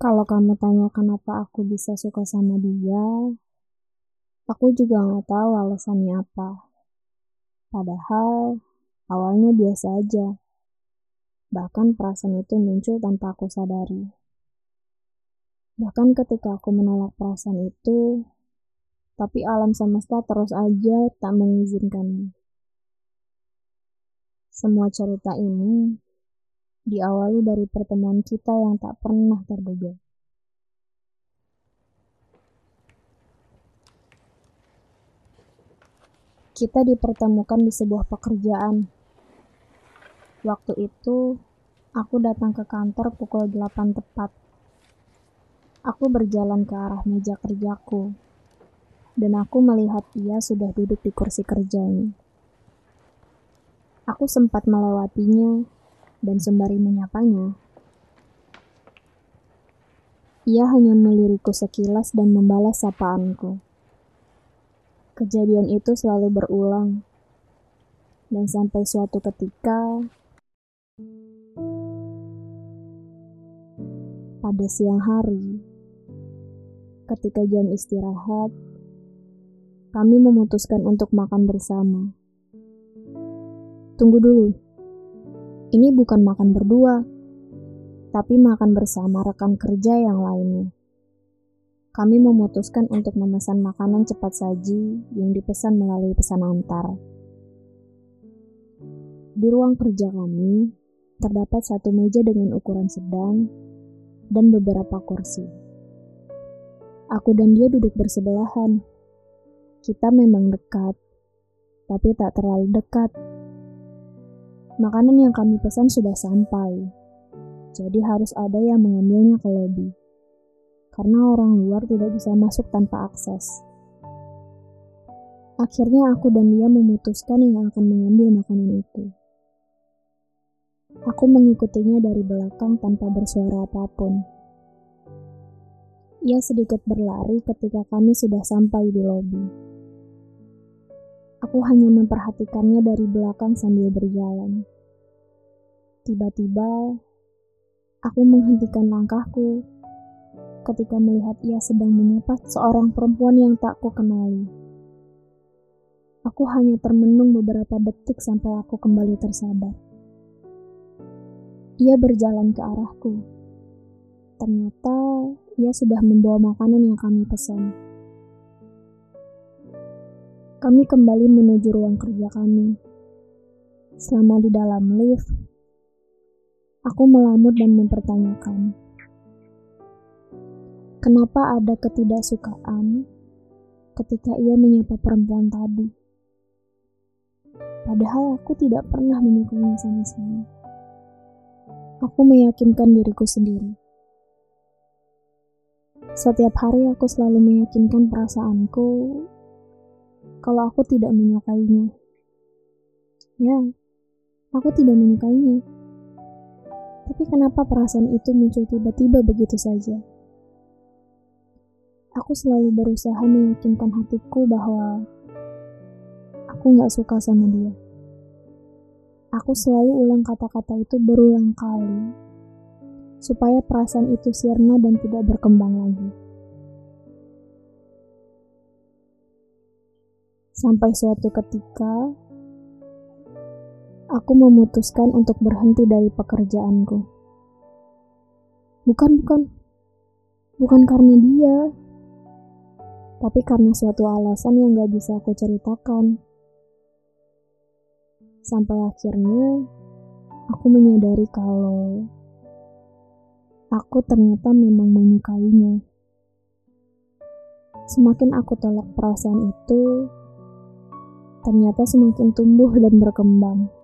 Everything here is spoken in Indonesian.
Kalau kamu tanya kenapa aku bisa suka sama dia, aku juga nggak tahu alasannya apa. Padahal awalnya biasa aja. Bahkan perasaan itu muncul tanpa aku sadari. Bahkan ketika aku menolak perasaan itu, tapi alam semesta terus aja tak mengizinkannya. Semua cerita ini diawali dari pertemuan kita yang tak pernah terduga. Kita dipertemukan di sebuah pekerjaan. Waktu itu, aku datang ke kantor pukul 8 tepat. Aku berjalan ke arah meja kerjaku, dan aku melihat ia sudah duduk di kursi kerjanya. Aku sempat melewatinya dan sembari menyapanya. Ia hanya meliriku sekilas dan membalas sapaanku. Kejadian itu selalu berulang, dan sampai suatu ketika, pada siang hari, ketika jam istirahat, kami memutuskan untuk makan bersama. Tunggu dulu, ini bukan makan berdua, tapi makan bersama rekan kerja yang lainnya. Kami memutuskan untuk memesan makanan cepat saji yang dipesan melalui pesan antar. Di ruang kerja kami, terdapat satu meja dengan ukuran sedang dan beberapa kursi. Aku dan dia duduk bersebelahan. Kita memang dekat, tapi tak terlalu dekat Makanan yang kami pesan sudah sampai, jadi harus ada yang mengambilnya ke lobi. Karena orang luar tidak bisa masuk tanpa akses. Akhirnya aku dan dia memutuskan yang akan mengambil makanan itu. Aku mengikutinya dari belakang tanpa bersuara apa pun. Ia sedikit berlari ketika kami sudah sampai di lobi. Aku hanya memperhatikannya dari belakang sambil berjalan. Tiba-tiba, aku menghentikan langkahku ketika melihat ia sedang menyapa seorang perempuan yang tak kukenali. Aku hanya termenung beberapa detik sampai aku kembali tersadar. Ia berjalan ke arahku. Ternyata ia sudah membawa makanan yang kami pesan. Kami kembali menuju ruang kerja kami. Selama di dalam lift, aku melamut dan mempertanyakan, kenapa ada ketidaksukaan ketika ia menyapa perempuan tadi. Padahal aku tidak pernah menyukainya sama sekali. Aku meyakinkan diriku sendiri. Setiap hari aku selalu meyakinkan perasaanku kalau aku tidak menyukainya. Ya, aku tidak menyukainya. Tapi kenapa perasaan itu muncul tiba-tiba begitu saja? Aku selalu berusaha meyakinkan hatiku bahwa aku gak suka sama dia. Aku selalu ulang kata-kata itu berulang kali, supaya perasaan itu sirna dan tidak berkembang lagi. Sampai suatu ketika, aku memutuskan untuk berhenti dari pekerjaanku. Bukan, bukan. Bukan karena dia. Tapi karena suatu alasan yang gak bisa aku ceritakan. Sampai akhirnya, aku menyadari kalau aku ternyata memang menyukainya. Semakin aku tolak perasaan itu, ternyata semakin tumbuh dan berkembang.